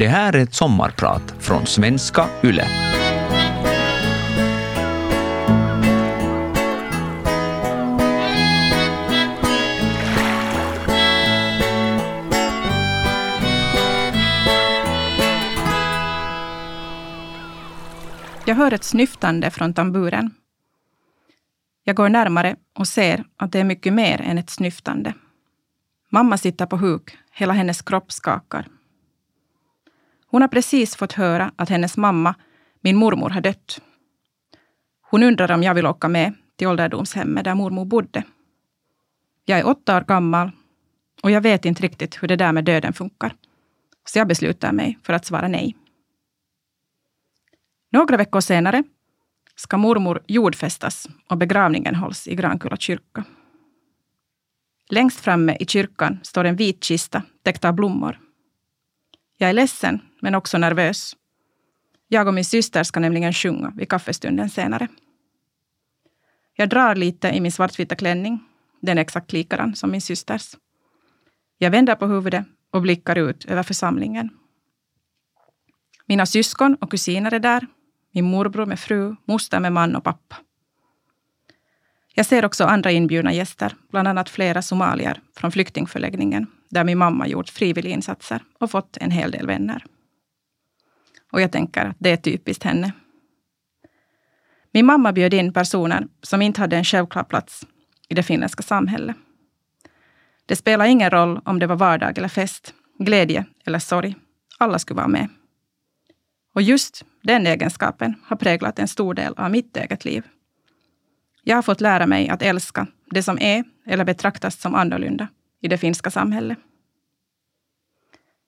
Det här är ett sommarprat från svenska YLE. Jag hör ett snyftande från tamburen. Jag går närmare och ser att det är mycket mer än ett snyftande. Mamma sitter på huk, hela hennes kropp skakar. Hon har precis fått höra att hennes mamma, min mormor, har dött. Hon undrar om jag vill åka med till ålderdomshemmet där mormor bodde. Jag är åtta år gammal och jag vet inte riktigt hur det där med döden funkar. Så jag beslutar mig för att svara nej. Några veckor senare ska mormor jordfästas och begravningen hålls i Grankulla kyrka. Längst framme i kyrkan står en vit kista täckt av blommor. Jag är ledsen, men också nervös. Jag och min syster ska nämligen sjunga vid kaffestunden senare. Jag drar lite i min svartvita klänning. Den är exakt likadan som min systers. Jag vänder på huvudet och blickar ut över församlingen. Mina syskon och kusiner är där. Min morbror med fru, moster med man och pappa. Jag ser också andra inbjudna gäster, bland annat flera somalier från flyktingförläggningen, där min mamma gjort frivilliginsatser och fått en hel del vänner. Och jag tänker att det är typiskt henne. Min mamma bjöd in personer som inte hade en självklar plats i det finländska samhället. Det spelar ingen roll om det var vardag eller fest, glädje eller sorg. Alla skulle vara med. Och just den egenskapen har präglat en stor del av mitt eget liv. Jag har fått lära mig att älska det som är eller betraktas som annorlunda i det finska samhället.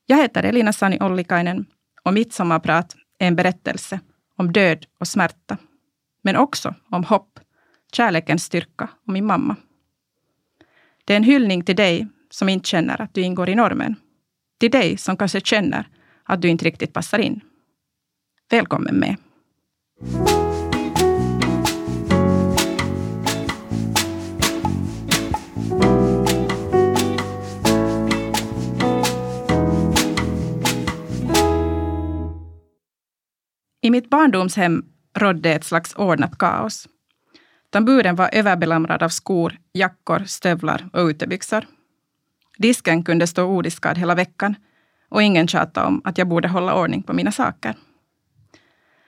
Jag heter Elina Sani Ollikainen och mitt sommarprat är en berättelse om död och smärta, men också om hopp, kärlekens styrka och min mamma. Det är en hyllning till dig som inte känner att du ingår i normen. Till dig som kanske känner att du inte riktigt passar in. Välkommen med! I mitt barndomshem rådde ett slags ordnat kaos. Tamburen var överbelamrad av skor, jackor, stövlar och utebyxor. Disken kunde stå odiskad hela veckan och ingen tjatade om att jag borde hålla ordning på mina saker.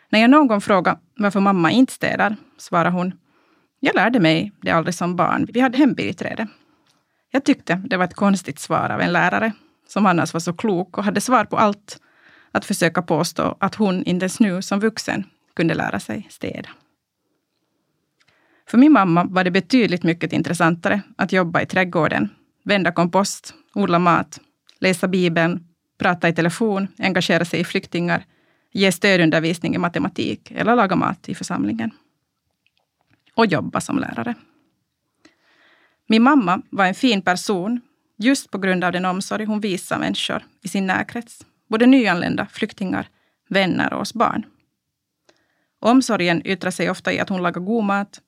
När jag någon gång frågade varför mamma inte städar, svarade hon, jag lärde mig det aldrig som barn. Vi hade hembiträde. Jag tyckte det var ett konstigt svar av en lärare, som annars var så klok och hade svar på allt, att försöka påstå att hon inte ens nu som vuxen kunde lära sig städa. För min mamma var det betydligt mycket intressantare att jobba i trädgården, vända kompost, odla mat, läsa Bibeln, prata i telefon, engagera sig i flyktingar, ge stödundervisning i matematik eller laga mat i församlingen. Och jobba som lärare. Min mamma var en fin person just på grund av den omsorg hon visade människor i sin närkrets. Både nyanlända, flyktingar, vänner och oss barn. Omsorgen yttrar sig ofta i att hon lagar god mat,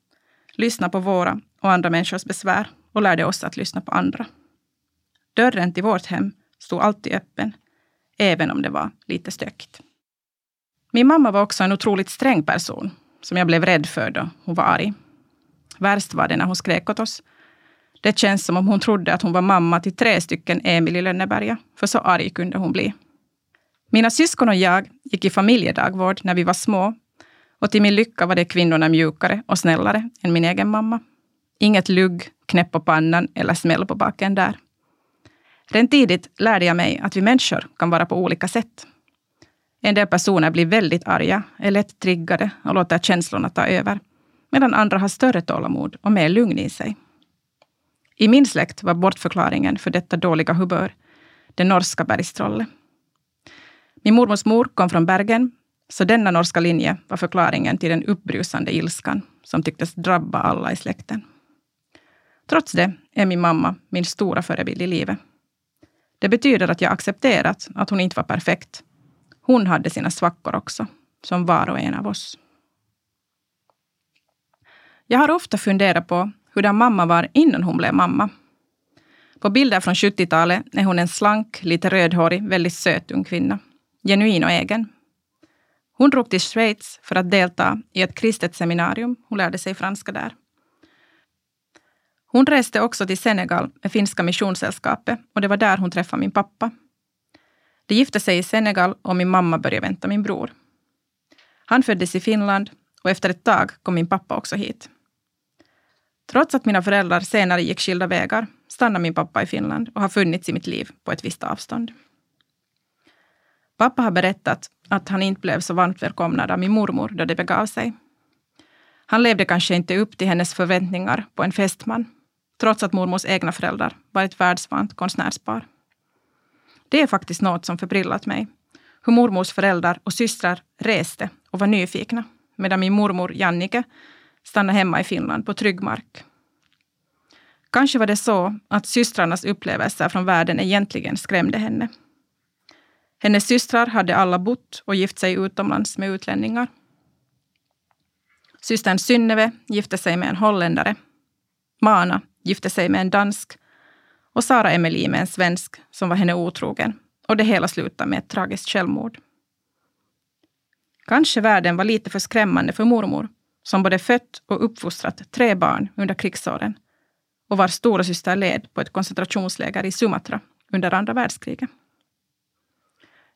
lyssnar på våra och andra människors besvär och lärde oss att lyssna på andra. Dörren till vårt hem stod alltid öppen, även om det var lite stökigt. Min mamma var också en otroligt sträng person som jag blev rädd för då hon var arg. Värst var det när hon skrek åt oss. Det känns som om hon trodde att hon var mamma till tre stycken Emil i Lönneberga, för så arg kunde hon bli. Mina syskon och jag gick i familjedagvård när vi var små och till min lycka var de kvinnorna mjukare och snällare än min egen mamma. Inget lugg, knäpp på pannan eller smäll på baken där. Redan tidigt lärde jag mig att vi människor kan vara på olika sätt. En del personer blir väldigt arga, är lätt triggade och låter känslorna ta över, medan andra har större tålamod och mer lugn i sig. I min släkt var bortförklaringen för detta dåliga humör den norska bergstrollet. Min mormors mor kom från Bergen, så denna norska linje var förklaringen till den uppbrusande ilskan som tycktes drabba alla i släkten. Trots det är min mamma min stora förebild i livet. Det betyder att jag accepterat att hon inte var perfekt. Hon hade sina svackor också, som var och en av oss. Jag har ofta funderat på hur mamma var innan hon blev mamma. På bilder från 70-talet är hon en slank, lite rödhårig, väldigt söt ung kvinna genuin och egen. Hon drog till Schweiz för att delta i ett kristet seminarium. Hon lärde sig franska där. Hon reste också till Senegal med Finska Missionssällskapet och det var där hon träffade min pappa. De gifte sig i Senegal och min mamma började vänta min bror. Han föddes i Finland och efter ett tag kom min pappa också hit. Trots att mina föräldrar senare gick skilda vägar stannade min pappa i Finland och har funnits i mitt liv på ett visst avstånd. Pappa har berättat att han inte blev så varmt välkomnad av min mormor då det begav sig. Han levde kanske inte upp till hennes förväntningar på en fästman, trots att mormors egna föräldrar var ett världsvant konstnärspar. Det är faktiskt något som förbrillat mig. Hur mormors föräldrar och systrar reste och var nyfikna, medan min mormor Jannike stannade hemma i Finland på trygg mark. Kanske var det så att systrarnas upplevelser från världen egentligen skrämde henne. Hennes systrar hade alla bott och gift sig utomlands med utlänningar. Systern Synneve gifte sig med en holländare. Mana gifte sig med en dansk och Sara Emelie med en svensk som var henne otrogen. Och det hela slutade med ett tragiskt självmord. Kanske världen var lite för skrämmande för mormor som både fött och uppfostrat tre barn under krigsåren och vars storasyster led på ett koncentrationsläger i Sumatra under andra världskriget.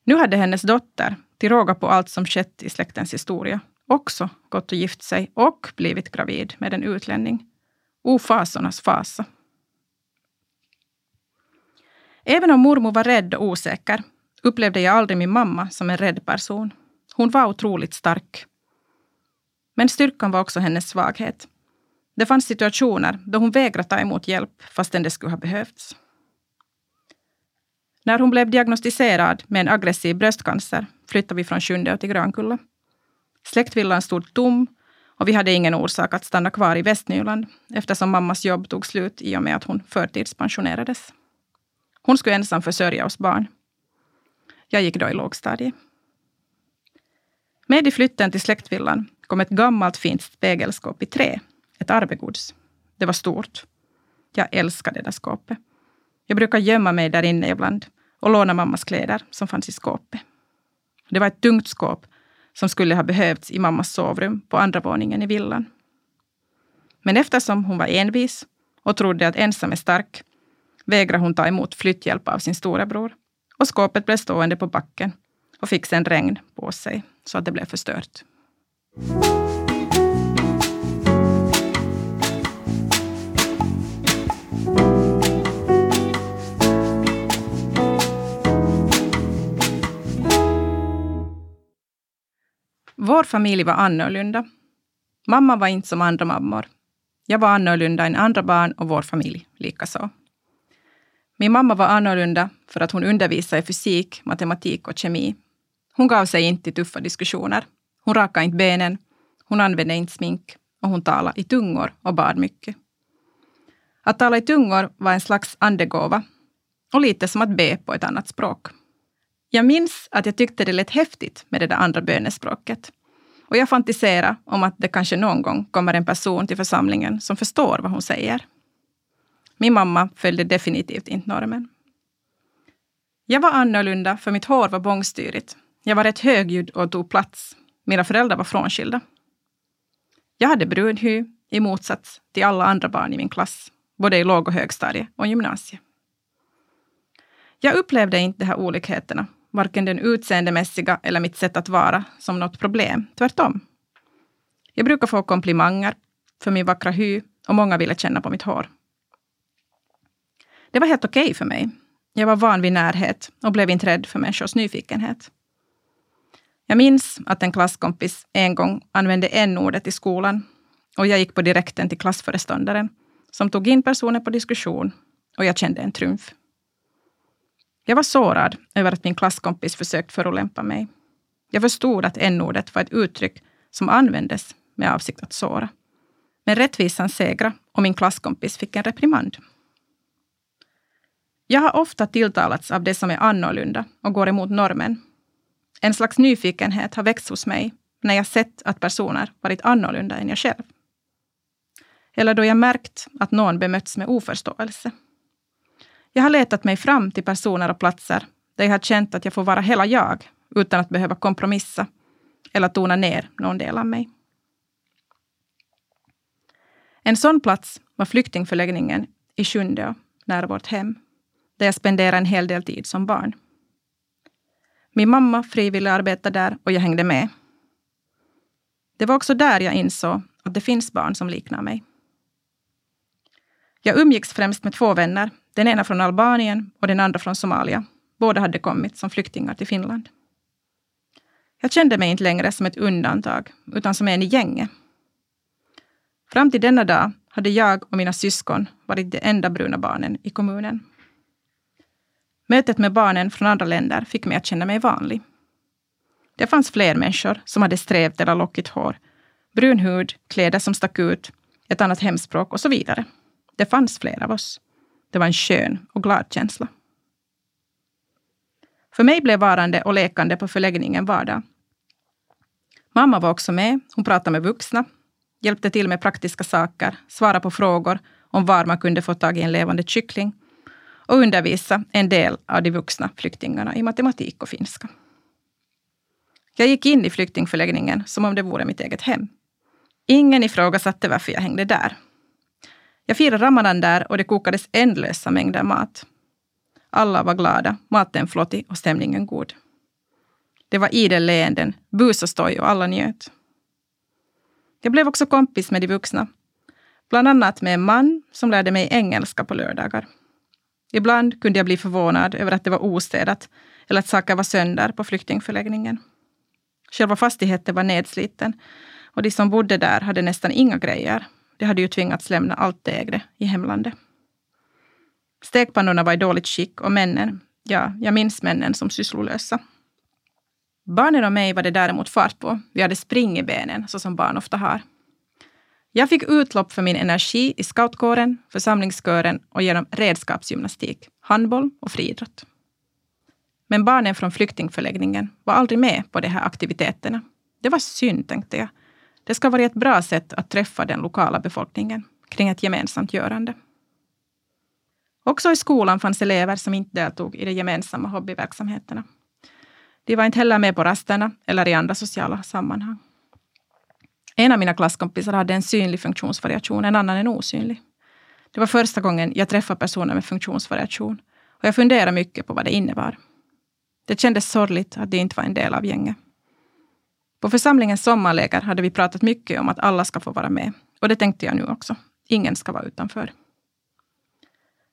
Nu hade hennes dotter, till råga på allt som skett i släktens historia, också gått och gift sig och blivit gravid med en utlänning. Ofasornas fasa. Även om mormor var rädd och osäker upplevde jag aldrig min mamma som en rädd person. Hon var otroligt stark. Men styrkan var också hennes svaghet. Det fanns situationer då hon vägrade ta emot hjälp fastän det skulle ha behövts. När hon blev diagnostiserad med en aggressiv bröstcancer flyttade vi från Sjunde till Grankulla. Släktvillan stod tom och vi hade ingen orsak att stanna kvar i Västnyland eftersom mammas jobb tog slut i och med att hon förtidspensionerades. Hon skulle ensam försörja oss barn. Jag gick då i lågstadiet. Med i flytten till släktvillan kom ett gammalt fint spegelskåp i trä, ett arvegods. Det var stort. Jag älskade det där skåpet. Jag brukar gömma mig där inne ibland och låna mammas kläder som fanns i skåpet. Det var ett tungt skåp som skulle ha behövts i mammas sovrum på andra våningen i villan. Men eftersom hon var envis och trodde att ensam är stark vägrade hon ta emot flytthjälp av sin storebror och skåpet blev stående på backen och fick sen regn på sig så att det blev förstört. Vår familj var annorlunda. Mamma var inte som andra mammor. Jag var annorlunda än andra barn och vår familj likaså. Min mamma var annorlunda för att hon undervisade i fysik, matematik och kemi. Hon gav sig inte i tuffa diskussioner. Hon rakade inte benen, hon använde inte smink och hon talade i tungor och bad mycket. Att tala i tungor var en slags andegåva och lite som att be på ett annat språk. Jag minns att jag tyckte det lät häftigt med det där andra bönespråket. Och jag fantiserade om att det kanske någon gång kommer en person till församlingen som förstår vad hon säger. Min mamma följde definitivt inte normen. Jag var annorlunda för mitt hår var bångstyrigt. Jag var rätt högljudd och tog plats. Mina föräldrar var frånskilda. Jag hade brun hy i motsats till alla andra barn i min klass, både i låg och högstadie och gymnasiet. Jag upplevde inte de här olikheterna varken den utseendemässiga eller mitt sätt att vara som något problem. Tvärtom. Jag brukar få komplimanger för min vackra hy och många ville känna på mitt hår. Det var helt okej okay för mig. Jag var van vid närhet och blev inte rädd för människors nyfikenhet. Jag minns att en klasskompis en gång använde n-ordet i skolan och jag gick på direkten till klassföreståndaren som tog in personen på diskussion och jag kände en trumf. Jag var sårad över att min klasskompis försökt förolämpa mig. Jag förstod att n-ordet var ett uttryck som användes med avsikt att såra. Men rättvisan segrade och min klasskompis fick en reprimand. Jag har ofta tilltalats av det som är annorlunda och går emot normen. En slags nyfikenhet har växt hos mig när jag sett att personer varit annorlunda än jag själv. Eller då jag märkt att någon bemötts med oförståelse. Jag har letat mig fram till personer och platser där jag har känt att jag får vara hela jag, utan att behöva kompromissa eller tona ner någon del av mig. En sån plats var flyktingförläggningen i Sjundeå, nära vårt hem, där jag spenderade en hel del tid som barn. Min mamma frivilligt arbetade där och jag hängde med. Det var också där jag insåg att det finns barn som liknar mig. Jag umgicks främst med två vänner, den ena från Albanien och den andra från Somalia. Båda hade kommit som flyktingar till Finland. Jag kände mig inte längre som ett undantag, utan som en i gänget. Fram till denna dag hade jag och mina syskon varit de enda bruna barnen i kommunen. Mötet med barnen från andra länder fick mig att känna mig vanlig. Det fanns fler människor som hade strävt eller lockigt hår, brun hud, kläder som stack ut, ett annat hemspråk och så vidare. Det fanns fler av oss. Det var en skön och glad känsla. För mig blev varande och lekande på förläggningen vardag. Mamma var också med. Hon pratade med vuxna, hjälpte till med praktiska saker, svarade på frågor om var man kunde få tag i en levande kyckling och undervisa en del av de vuxna flyktingarna i matematik och finska. Jag gick in i flyktingförläggningen som om det vore mitt eget hem. Ingen ifrågasatte varför jag hängde där. Jag firade ramadan där och det kokades ändlösa mängder mat. Alla var glada, maten flottig och stämningen god. Det var idel leenden, bus och stoj och alla njöt. Jag blev också kompis med de vuxna. Bland annat med en man som lärde mig engelska på lördagar. Ibland kunde jag bli förvånad över att det var ostädat eller att saker var sönder på flyktingförläggningen. Själva fastigheten var nedsliten och de som bodde där hade nästan inga grejer. De hade ju tvingats lämna allt de ägde i hemlandet. Stekpannorna var i dåligt skick och männen, ja, jag minns männen som sysslolösa. Barnen och mig var det däremot fart på. Vi hade spring i benen, så som barn ofta har. Jag fick utlopp för min energi i scoutkåren, församlingskören och genom redskapsgymnastik, handboll och friidrott. Men barnen från flyktingförläggningen var aldrig med på de här aktiviteterna. Det var synd, tänkte jag. Det ska vara ett bra sätt att träffa den lokala befolkningen kring ett gemensamt görande. Också i skolan fanns elever som inte deltog i de gemensamma hobbyverksamheterna. De var inte heller med på rasterna eller i andra sociala sammanhang. En av mina klasskompisar hade en synlig funktionsvariation, en annan en osynlig. Det var första gången jag träffade personer med funktionsvariation och jag funderade mycket på vad det innebar. Det kändes sorgligt att de inte var en del av gänget. På församlingens sommarläger hade vi pratat mycket om att alla ska få vara med. Och det tänkte jag nu också. Ingen ska vara utanför.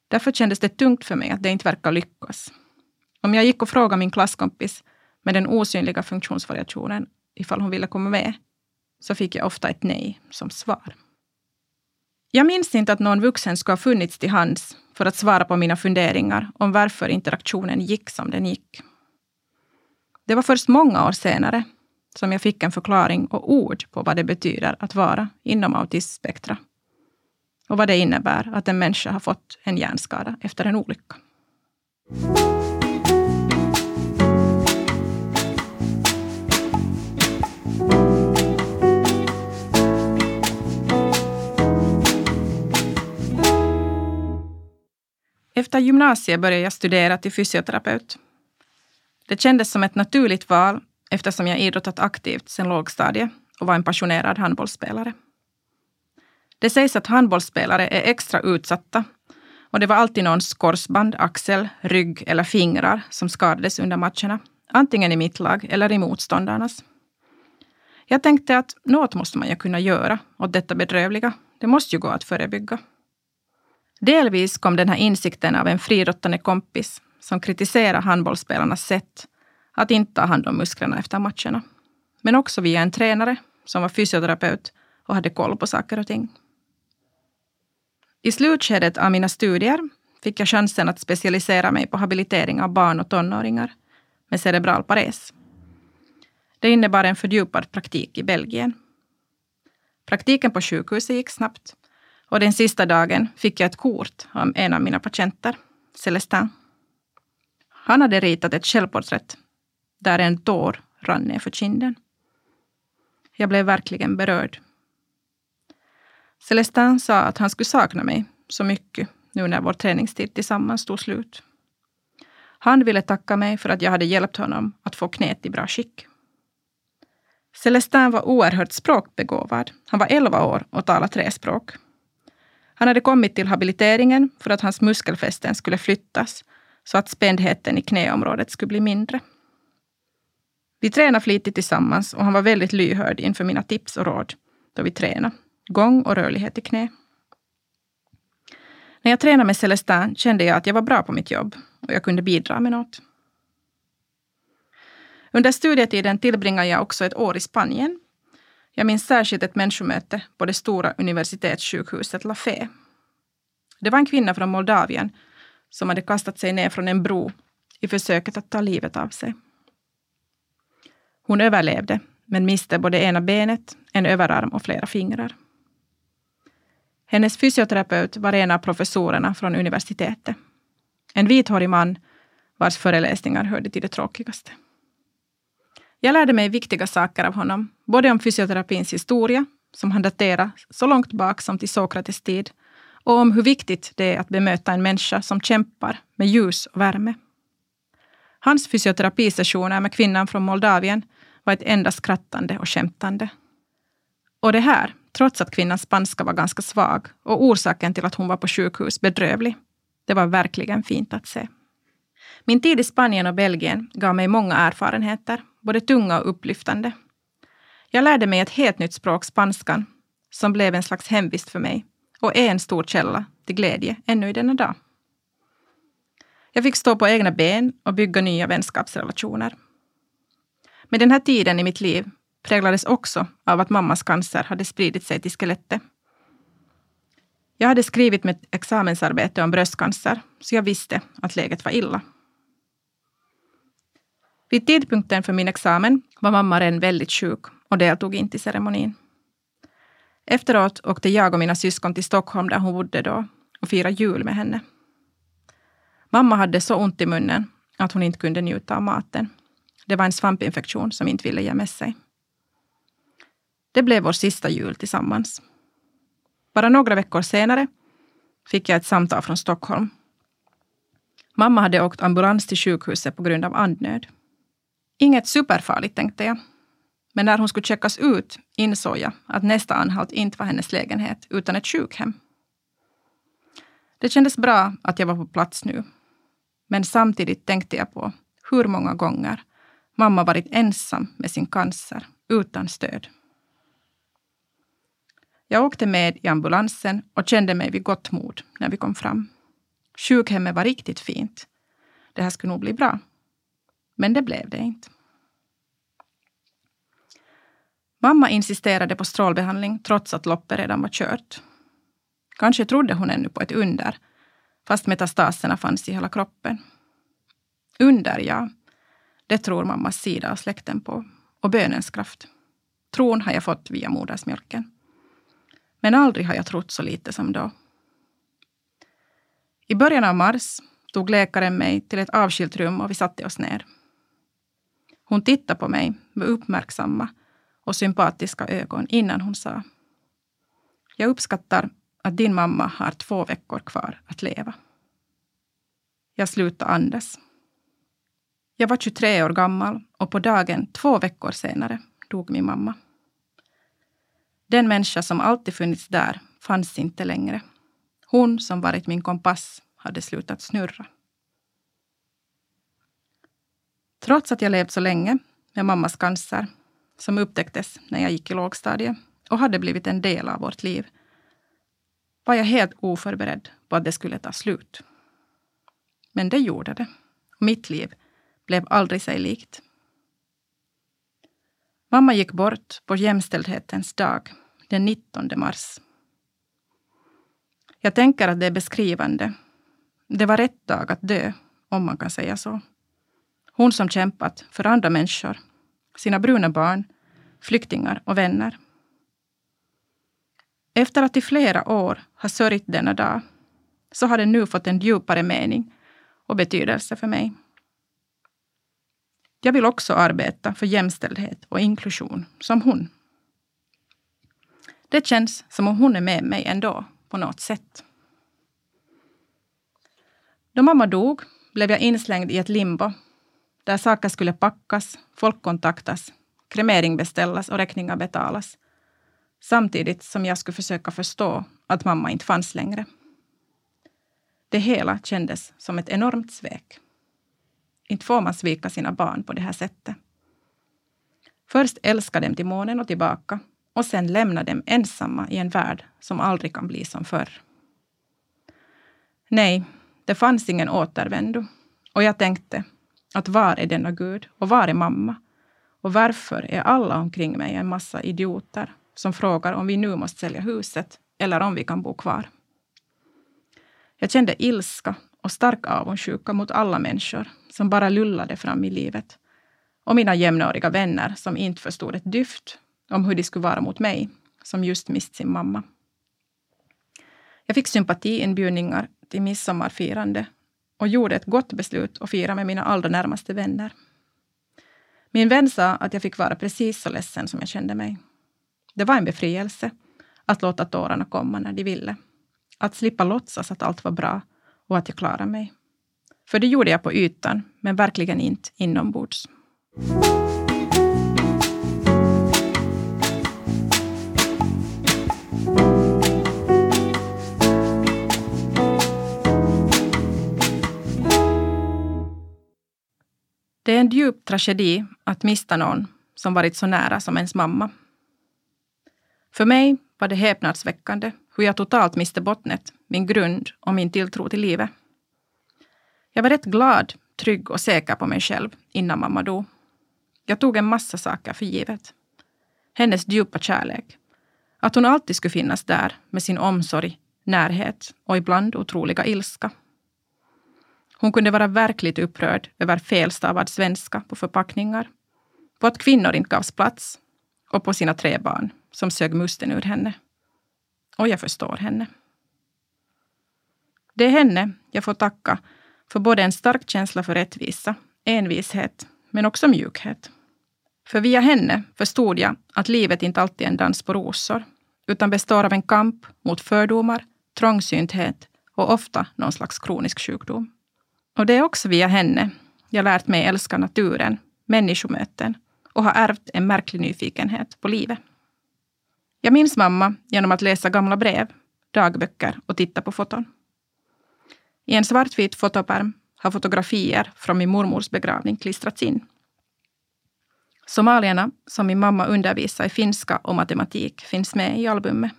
Därför kändes det tungt för mig att det inte verkar lyckas. Om jag gick och frågade min klasskompis med den osynliga funktionsvariationen ifall hon ville komma med, så fick jag ofta ett nej som svar. Jag minns inte att någon vuxen skulle ha funnits till hands för att svara på mina funderingar om varför interaktionen gick som den gick. Det var först många år senare som jag fick en förklaring och ord på vad det betyder att vara inom autismspektra. Och vad det innebär att en människa har fått en hjärnskada efter en olycka. Efter gymnasiet började jag studera till fysioterapeut. Det kändes som ett naturligt val eftersom jag idrottat aktivt sedan lågstadiet och var en passionerad handbollsspelare. Det sägs att handbollsspelare är extra utsatta och det var alltid någons korsband, axel, rygg eller fingrar som skadades under matcherna. Antingen i mitt lag eller i motståndarnas. Jag tänkte att något måste man ju kunna göra åt detta bedrövliga. Det måste ju gå att förebygga. Delvis kom den här insikten av en friidrottande kompis som kritiserade handbollsspelarnas sätt att inte ta hand om musklerna efter matcherna. Men också via en tränare som var fysioterapeut och hade koll på saker och ting. I slutskedet av mina studier fick jag chansen att specialisera mig på habilitering av barn och tonåringar med cerebral pares. Det innebar en fördjupad praktik i Belgien. Praktiken på sjukhuset gick snabbt och den sista dagen fick jag ett kort av en av mina patienter, Celestin. Han hade ritat ett självporträtt där en tår rann ner för kinden. Jag blev verkligen berörd. Celestin sa att han skulle sakna mig så mycket nu när vår träningstid tillsammans tog slut. Han ville tacka mig för att jag hade hjälpt honom att få knät i bra skick. Celestin var oerhört språkbegåvad. Han var 11 år och talade tre språk. Han hade kommit till habiliteringen för att hans muskelfästen skulle flyttas så att spändheten i knäområdet skulle bli mindre. Vi tränade flitigt tillsammans och han var väldigt lyhörd inför mina tips och råd då vi tränade. Gång och rörlighet i knä. När jag tränade med Celestin kände jag att jag var bra på mitt jobb och jag kunde bidra med något. Under studietiden tillbringade jag också ett år i Spanien. Jag minns särskilt ett människomöte på det stora universitetssjukhuset La Fe. Det var en kvinna från Moldavien som hade kastat sig ner från en bro i försöket att ta livet av sig. Hon överlevde, men miste både ena benet, en överarm och flera fingrar. Hennes fysioterapeut var en av professorerna från universitetet. En vithårig man vars föreläsningar hörde till det tråkigaste. Jag lärde mig viktiga saker av honom, både om fysioterapins historia, som han daterar så långt bak som till Sokrates tid, och om hur viktigt det är att bemöta en människa som kämpar med ljus och värme. Hans fysioterapisessioner med kvinnan från Moldavien var ett enda skrattande och skämtande. Och det här, trots att kvinnans spanska var ganska svag och orsaken till att hon var på sjukhus bedrövlig. Det var verkligen fint att se. Min tid i Spanien och Belgien gav mig många erfarenheter, både tunga och upplyftande. Jag lärde mig ett helt nytt språk, spanskan, som blev en slags hemvist för mig och är en stor källa till glädje ännu i denna dag. Jag fick stå på egna ben och bygga nya vänskapsrelationer. Men den här tiden i mitt liv präglades också av att mammas cancer hade spridit sig till skelettet. Jag hade skrivit mitt examensarbete om bröstcancer, så jag visste att läget var illa. Vid tidpunkten för min examen var mamma redan väldigt sjuk och deltog inte i ceremonin. Efteråt åkte jag och mina syskon till Stockholm där hon bodde då och firade jul med henne. Mamma hade så ont i munnen att hon inte kunde njuta av maten. Det var en svampinfektion som inte ville ge med sig. Det blev vår sista jul tillsammans. Bara några veckor senare fick jag ett samtal från Stockholm. Mamma hade åkt ambulans till sjukhuset på grund av andnöd. Inget superfarligt, tänkte jag. Men när hon skulle checkas ut insåg jag att nästa anhalt inte var hennes lägenhet, utan ett sjukhem. Det kändes bra att jag var på plats nu. Men samtidigt tänkte jag på hur många gånger mamma varit ensam med sin cancer, utan stöd. Jag åkte med i ambulansen och kände mig vid gott mod när vi kom fram. Sjukhemmet var riktigt fint. Det här skulle nog bli bra. Men det blev det inte. Mamma insisterade på strålbehandling trots att loppet redan var kört. Kanske trodde hon ännu på ett under, fast metastaserna fanns i hela kroppen. Under, ja. Det tror mammas sida av släkten på. Och bönens kraft. Tron har jag fått via modersmjölken. Men aldrig har jag trott så lite som då. I början av mars tog läkaren mig till ett avskilt rum och vi satte oss ner. Hon tittade på mig med uppmärksamma och sympatiska ögon innan hon sa Jag uppskattar att din mamma har två veckor kvar att leva. Jag slutade andas. Jag var 23 år gammal och på dagen två veckor senare dog min mamma. Den människa som alltid funnits där fanns inte längre. Hon som varit min kompass hade slutat snurra. Trots att jag levt så länge med mammas cancer, som upptäcktes när jag gick i lågstadiet och hade blivit en del av vårt liv, var jag helt oförberedd på att det skulle ta slut. Men det gjorde det. Mitt liv blev aldrig sig likt. Mamma gick bort på jämställdhetens dag, den 19 mars. Jag tänker att det är beskrivande. Det var rätt dag att dö, om man kan säga så. Hon som kämpat för andra människor, sina bruna barn, flyktingar och vänner. Efter att i flera år ha sörjt denna dag så har den nu fått en djupare mening och betydelse för mig. Jag vill också arbeta för jämställdhet och inklusion som hon. Det känns som om hon är med mig ändå, på något sätt. Då mamma dog blev jag inslängd i ett limbo där saker skulle packas, folk kontaktas, kremering beställas och räkningar betalas. Samtidigt som jag skulle försöka förstå att mamma inte fanns längre. Det hela kändes som ett enormt svek. Inte får man svika sina barn på det här sättet. Först älska dem till månen och tillbaka och sen lämna dem ensamma i en värld som aldrig kan bli som förr. Nej, det fanns ingen återvändo. Och jag tänkte, att var är denna Gud och var är mamma? Och varför är alla omkring mig en massa idioter som frågar om vi nu måste sälja huset eller om vi kan bo kvar? Jag kände ilska och stark avundsjuka mot alla människor som bara lullade fram i livet. Och mina jämnåriga vänner som inte förstod ett dyft om hur de skulle vara mot mig, som just mist sin mamma. Jag fick sympatiinbjudningar till midsommarfirande och gjorde ett gott beslut att fira med mina allra närmaste vänner. Min vän sa att jag fick vara precis så ledsen som jag kände mig. Det var en befrielse att låta tårarna komma när de ville. Att slippa låtsas att allt var bra och att jag klarade mig. För det gjorde jag på ytan, men verkligen inte inombords. Det är en djup tragedi att mista någon som varit så nära som ens mamma. För mig var det häpnadsväckande hur jag totalt miste bottnet, min grund och min tilltro till livet. Jag var rätt glad, trygg och säker på mig själv innan mamma dog. Jag tog en massa saker för givet. Hennes djupa kärlek. Att hon alltid skulle finnas där med sin omsorg, närhet och ibland otroliga ilska. Hon kunde vara verkligt upprörd över felstavad svenska på förpackningar, på att kvinnor inte gavs plats och på sina tre barn som sög musten ur henne. Och jag förstår henne. Det är henne jag får tacka för både en stark känsla för rättvisa, envishet, men också mjukhet. För via henne förstod jag att livet inte alltid är en dans på rosor, utan består av en kamp mot fördomar, trångsynthet och ofta någon slags kronisk sjukdom. Och det är också via henne jag lärt mig älska naturen, människomöten och har ärvt en märklig nyfikenhet på livet. Jag minns mamma genom att läsa gamla brev, dagböcker och titta på foton. I en svartvit fotopärm har fotografier från min mormors begravning klistrats in. Somalierna, som min mamma undervisar i finska och matematik, finns med i albumet.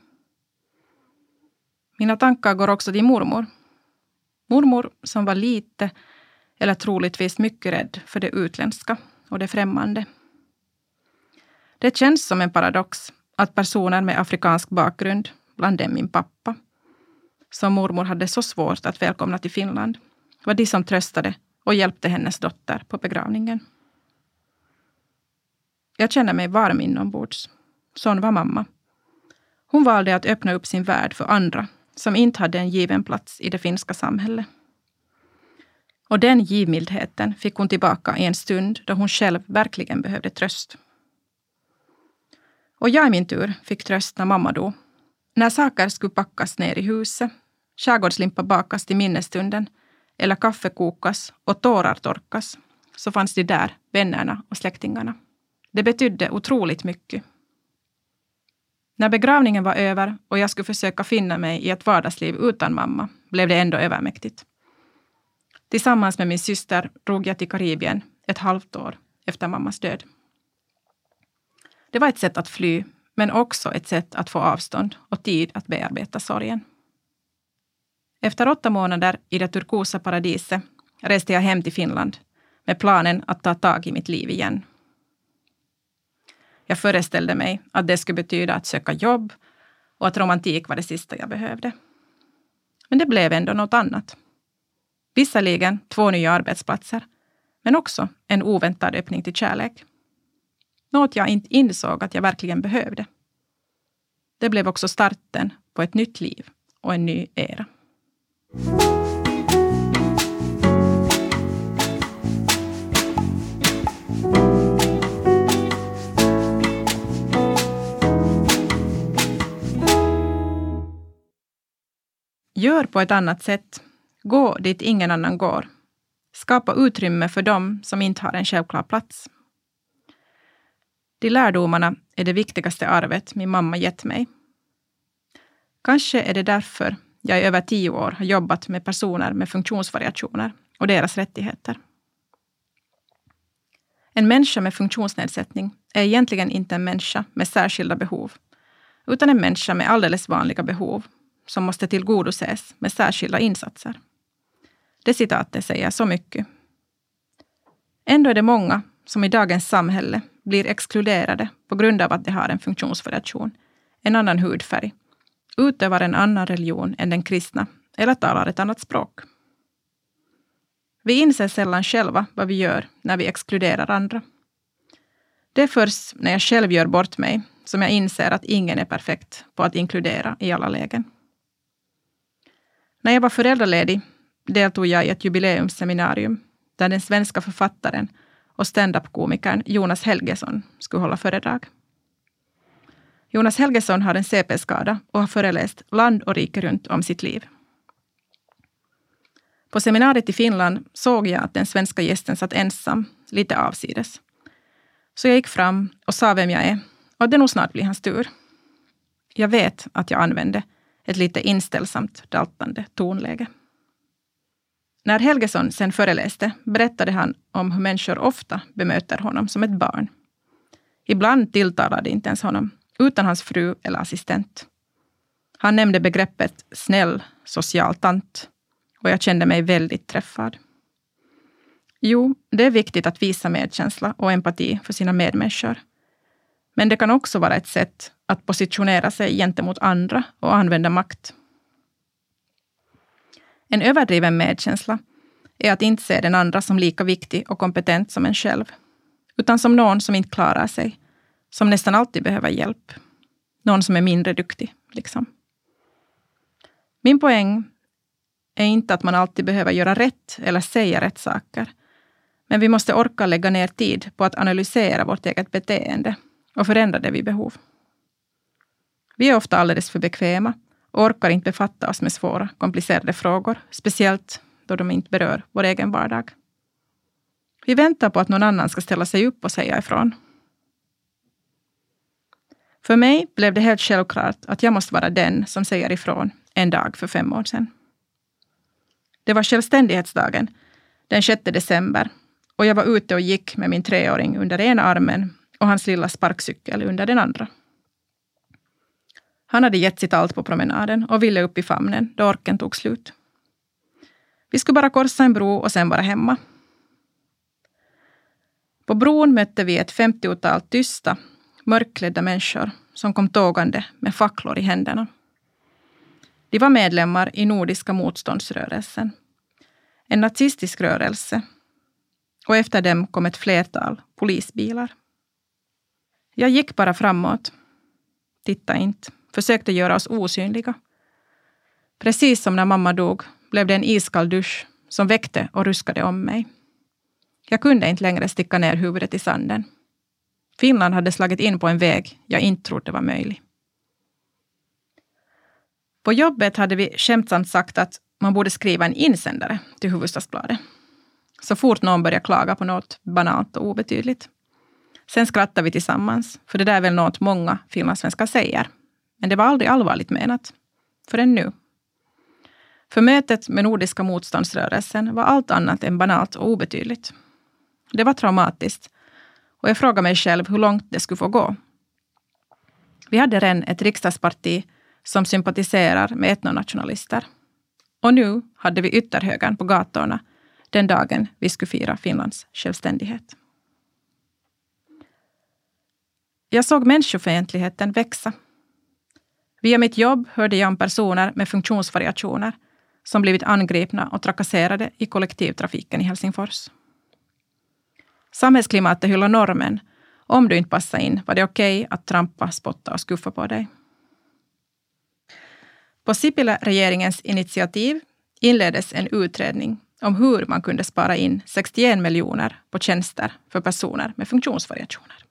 Mina tankar går också till mormor. Mormor som var lite, eller troligtvis mycket rädd för det utländska och det främmande. Det känns som en paradox att personer med afrikansk bakgrund, bland dem min pappa, som mormor hade så svårt att välkomna till Finland, var de som tröstade och hjälpte hennes dotter på begravningen. Jag känner mig varm inombords. Sån var mamma. Hon valde att öppna upp sin värld för andra som inte hade en given plats i det finska samhället. Och den givmildheten fick hon tillbaka i en stund då hon själv verkligen behövde tröst. Och jag i min tur fick tröst när mamma dog. När saker skulle packas ner i huset, skärgårdslimpa bakas till minnesstunden eller kaffe kokas och tårar torkas, så fanns de där, vännerna och släktingarna. Det betydde otroligt mycket. När begravningen var över och jag skulle försöka finna mig i ett vardagsliv utan mamma blev det ändå övermäktigt. Tillsammans med min syster drog jag till Karibien ett halvt år efter mammas död. Det var ett sätt att fly, men också ett sätt att få avstånd och tid att bearbeta sorgen. Efter åtta månader i det turkosa paradiset reste jag hem till Finland med planen att ta tag i mitt liv igen. Jag föreställde mig att det skulle betyda att söka jobb och att romantik var det sista jag behövde. Men det blev ändå något annat. Visserligen två nya arbetsplatser, men också en oväntad öppning till kärlek. Något jag inte insåg att jag verkligen behövde. Det blev också starten på ett nytt liv och en ny era. Gör på ett annat sätt. Gå dit ingen annan går. Skapa utrymme för dem som inte har en självklar plats. De lärdomarna är det viktigaste arvet min mamma gett mig. Kanske är det därför jag i över tio år har jobbat med personer med funktionsvariationer och deras rättigheter. En människa med funktionsnedsättning är egentligen inte en människa med särskilda behov, utan en människa med alldeles vanliga behov som måste tillgodoses med särskilda insatser. Det citatet säger så mycket. Ändå är det många som i dagens samhälle blir exkluderade på grund av att de har en funktionsvariation, en annan hudfärg, utövar en annan religion än den kristna eller talar ett annat språk. Vi inser sällan själva vad vi gör när vi exkluderar andra. Det är först när jag själv gör bort mig som jag inser att ingen är perfekt på att inkludera i alla lägen. När jag var föräldraledig deltog jag i ett jubileumsseminarium där den svenska författaren och standup-komikern Jonas Helgesson skulle hålla föredrag. Jonas Helgesson har en CP-skada och har föreläst land och rike runt om sitt liv. På seminariet i Finland såg jag att den svenska gästen satt ensam, lite avsides. Så jag gick fram och sa vem jag är och att det nog snart blir hans tur. Jag vet att jag använde ett lite inställsamt, daltande tonläge. När Helgesson sen föreläste berättade han om hur människor ofta bemöter honom som ett barn. Ibland tilltalade det inte ens honom, utan hans fru eller assistent. Han nämnde begreppet snäll social tant och jag kände mig väldigt träffad. Jo, det är viktigt att visa medkänsla och empati för sina medmänniskor. Men det kan också vara ett sätt att positionera sig gentemot andra och använda makt. En överdriven medkänsla är att inte se den andra som lika viktig och kompetent som en själv, utan som någon som inte klarar sig, som nästan alltid behöver hjälp. Någon som är mindre duktig, liksom. Min poäng är inte att man alltid behöver göra rätt eller säga rätt saker. Men vi måste orka lägga ner tid på att analysera vårt eget beteende och förändra det vid behov. Vi är ofta alldeles för bekväma och orkar inte befatta oss med svåra, komplicerade frågor, speciellt då de inte berör vår egen vardag. Vi väntar på att någon annan ska ställa sig upp och säga ifrån. För mig blev det helt självklart att jag måste vara den som säger ifrån en dag för fem år sedan. Det var självständighetsdagen den 6 december och jag var ute och gick med min treåring under ena armen och hans lilla sparkcykel under den andra. Han hade gett sitt allt på promenaden och ville upp i famnen då orken tog slut. Vi skulle bara korsa en bro och sen vara hemma. På bron mötte vi ett femtiotal tysta, mörkklädda människor som kom tågande med facklor i händerna. De var medlemmar i Nordiska motståndsrörelsen, en nazistisk rörelse. Och efter dem kom ett flertal polisbilar. Jag gick bara framåt. Titta inte. Försökte göra oss osynliga. Precis som när mamma dog blev det en iskall dusch som väckte och ruskade om mig. Jag kunde inte längre sticka ner huvudet i sanden. Finland hade slagit in på en väg jag inte trodde var möjlig. På jobbet hade vi skämtsamt sagt att man borde skriva en insändare till Hufvudstadsbladet. Så fort någon börjar klaga på något banalt och obetydligt. Sen skrattade vi tillsammans, för det där är väl något många finlandssvenskar säger. Men det var aldrig allvarligt menat. Förrän nu. För mötet med Nordiska motståndsrörelsen var allt annat än banalt och obetydligt. Det var traumatiskt och jag frågade mig själv hur långt det skulle få gå. Vi hade redan ett riksdagsparti som sympatiserar med etnonationalister. Och nu hade vi ytterhögern på gatorna den dagen vi skulle fira Finlands självständighet. Jag såg människofientligheten växa. Via mitt jobb hörde jag om personer med funktionsvariationer som blivit angripna och trakasserade i kollektivtrafiken i Helsingfors. Samhällsklimatet hyllar normen. Om du inte passar in var det okej okay att trampa, spotta och skuffa på dig. På Sipilä-regeringens initiativ inleddes en utredning om hur man kunde spara in 61 miljoner på tjänster för personer med funktionsvariationer.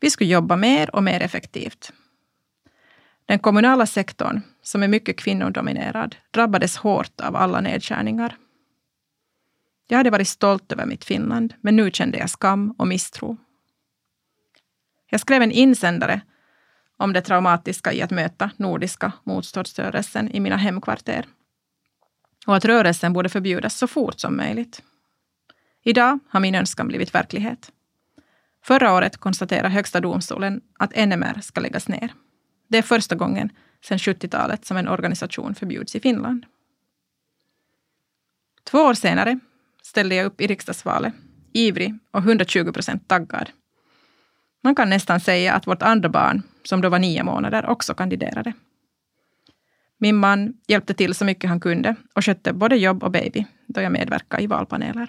Vi skulle jobba mer och mer effektivt. Den kommunala sektorn, som är mycket kvinnodominerad, drabbades hårt av alla nedskärningar. Jag hade varit stolt över mitt Finland, men nu kände jag skam och misstro. Jag skrev en insändare om det traumatiska i att möta nordiska motståndsrörelsen i mina hemkvarter och att rörelsen borde förbjudas så fort som möjligt. Idag har min önskan blivit verklighet. Förra året konstaterade Högsta domstolen att NMR ska läggas ner. Det är första gången sedan 70-talet som en organisation förbjuds i Finland. Två år senare ställde jag upp i riksdagsvalet, ivrig och 120 procent taggad. Man kan nästan säga att vårt andra barn, som då var nio månader, också kandiderade. Min man hjälpte till så mycket han kunde och skötte både jobb och baby då jag medverkade i valpaneler.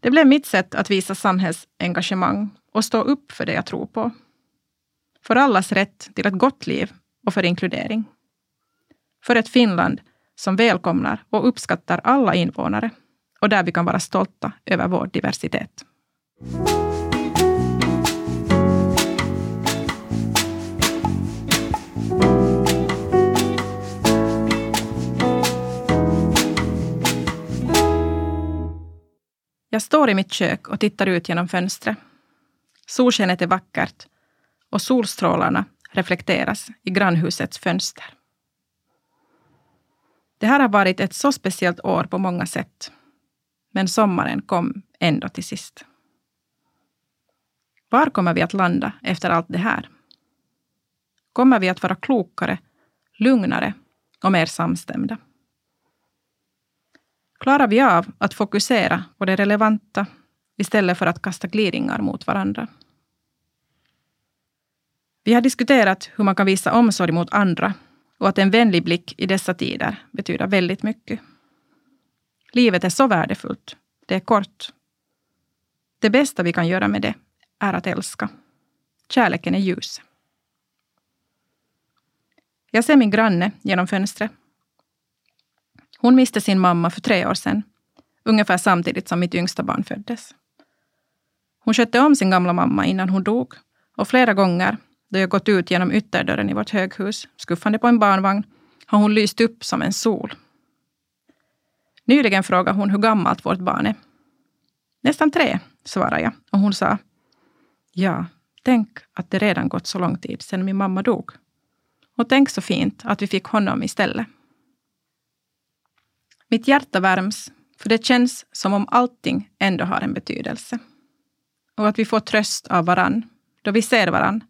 Det blev mitt sätt att visa samhällsengagemang och stå upp för det jag tror på. För allas rätt till ett gott liv och för inkludering. För ett Finland som välkomnar och uppskattar alla invånare och där vi kan vara stolta över vår diversitet. Jag står i mitt kök och tittar ut genom fönstret. Solskenet är vackert och solstrålarna reflekteras i grannhusets fönster. Det här har varit ett så speciellt år på många sätt. Men sommaren kom ändå till sist. Var kommer vi att landa efter allt det här? Kommer vi att vara klokare, lugnare och mer samstämda? Klarar vi av att fokusera på det relevanta istället för att kasta gliringar mot varandra? Vi har diskuterat hur man kan visa omsorg mot andra och att en vänlig blick i dessa tider betyder väldigt mycket. Livet är så värdefullt. Det är kort. Det bästa vi kan göra med det är att älska. Kärleken är ljus. Jag ser min granne genom fönstret. Hon miste sin mamma för tre år sedan, ungefär samtidigt som mitt yngsta barn föddes. Hon skötte om sin gamla mamma innan hon dog och flera gånger då jag gått ut genom ytterdörren i vårt höghus, skuffande på en barnvagn, har hon lyst upp som en sol. Nyligen frågade hon hur gammalt vårt barn är. Nästan tre, svarade jag och hon sa Ja, tänk att det redan gått så lång tid sedan min mamma dog. Och tänk så fint att vi fick honom istället. Mitt hjärta värms, för det känns som om allting ändå har en betydelse. Och att vi får tröst av varann, då vi ser varann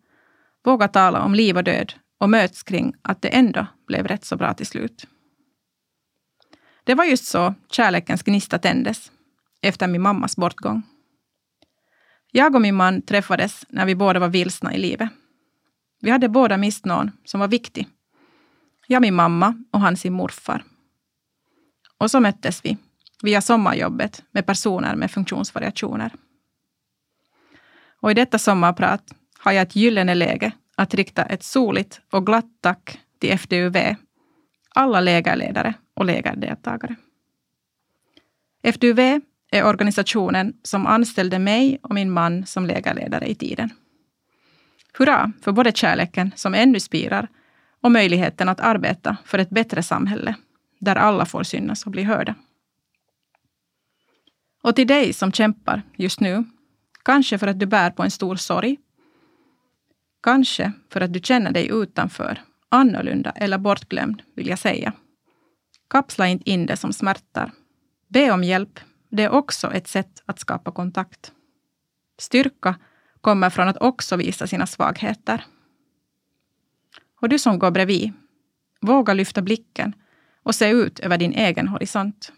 våga tala om liv och död och möts kring att det ändå blev rätt så bra till slut. Det var just så kärlekens gnista tändes efter min mammas bortgång. Jag och min man träffades när vi båda var vilsna i livet. Vi hade båda mist någon som var viktig. Jag min mamma och han sin morfar. Och så möttes vi via sommarjobbet med personer med funktionsvariationer. Och i detta sommarprat har jag ett gyllene läge att rikta ett soligt och glatt tack till FDUV, alla lägerledare och lägerdeltagare. FDUV är organisationen som anställde mig och min man som lägerledare i tiden. Hurra för både kärleken som ännu spirar och möjligheten att arbeta för ett bättre samhälle där alla får synas och bli hörda. Och till dig som kämpar just nu, kanske för att du bär på en stor sorg Kanske för att du känner dig utanför, annorlunda eller bortglömd, vill jag säga. Kapsla inte in det som smärtar. Be om hjälp. Det är också ett sätt att skapa kontakt. Styrka kommer från att också visa sina svagheter. Och du som går bredvid, våga lyfta blicken och se ut över din egen horisont.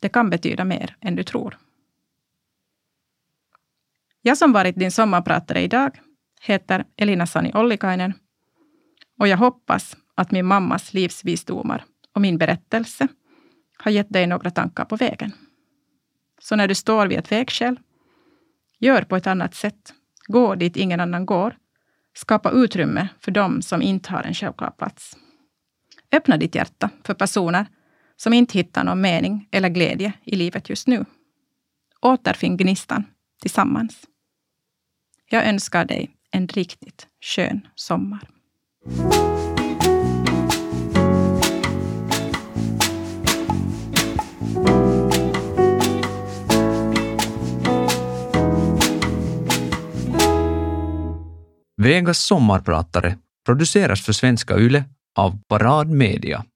Det kan betyda mer än du tror. Jag som varit din sommarpratare idag heter Elina Sani Ollikainen och jag hoppas att min mammas livsvisdomar och min berättelse har gett dig några tankar på vägen. Så när du står vid ett vägskäl, gör på ett annat sätt. Gå dit ingen annan går. Skapa utrymme för dem som inte har en självklar plats. Öppna ditt hjärta för personer som inte hittar någon mening eller glädje i livet just nu. Återfinn gnistan tillsammans. Jag önskar dig en riktigt skön sommar. Vegas sommarpratare produceras för Svenska Yle av Parad Media.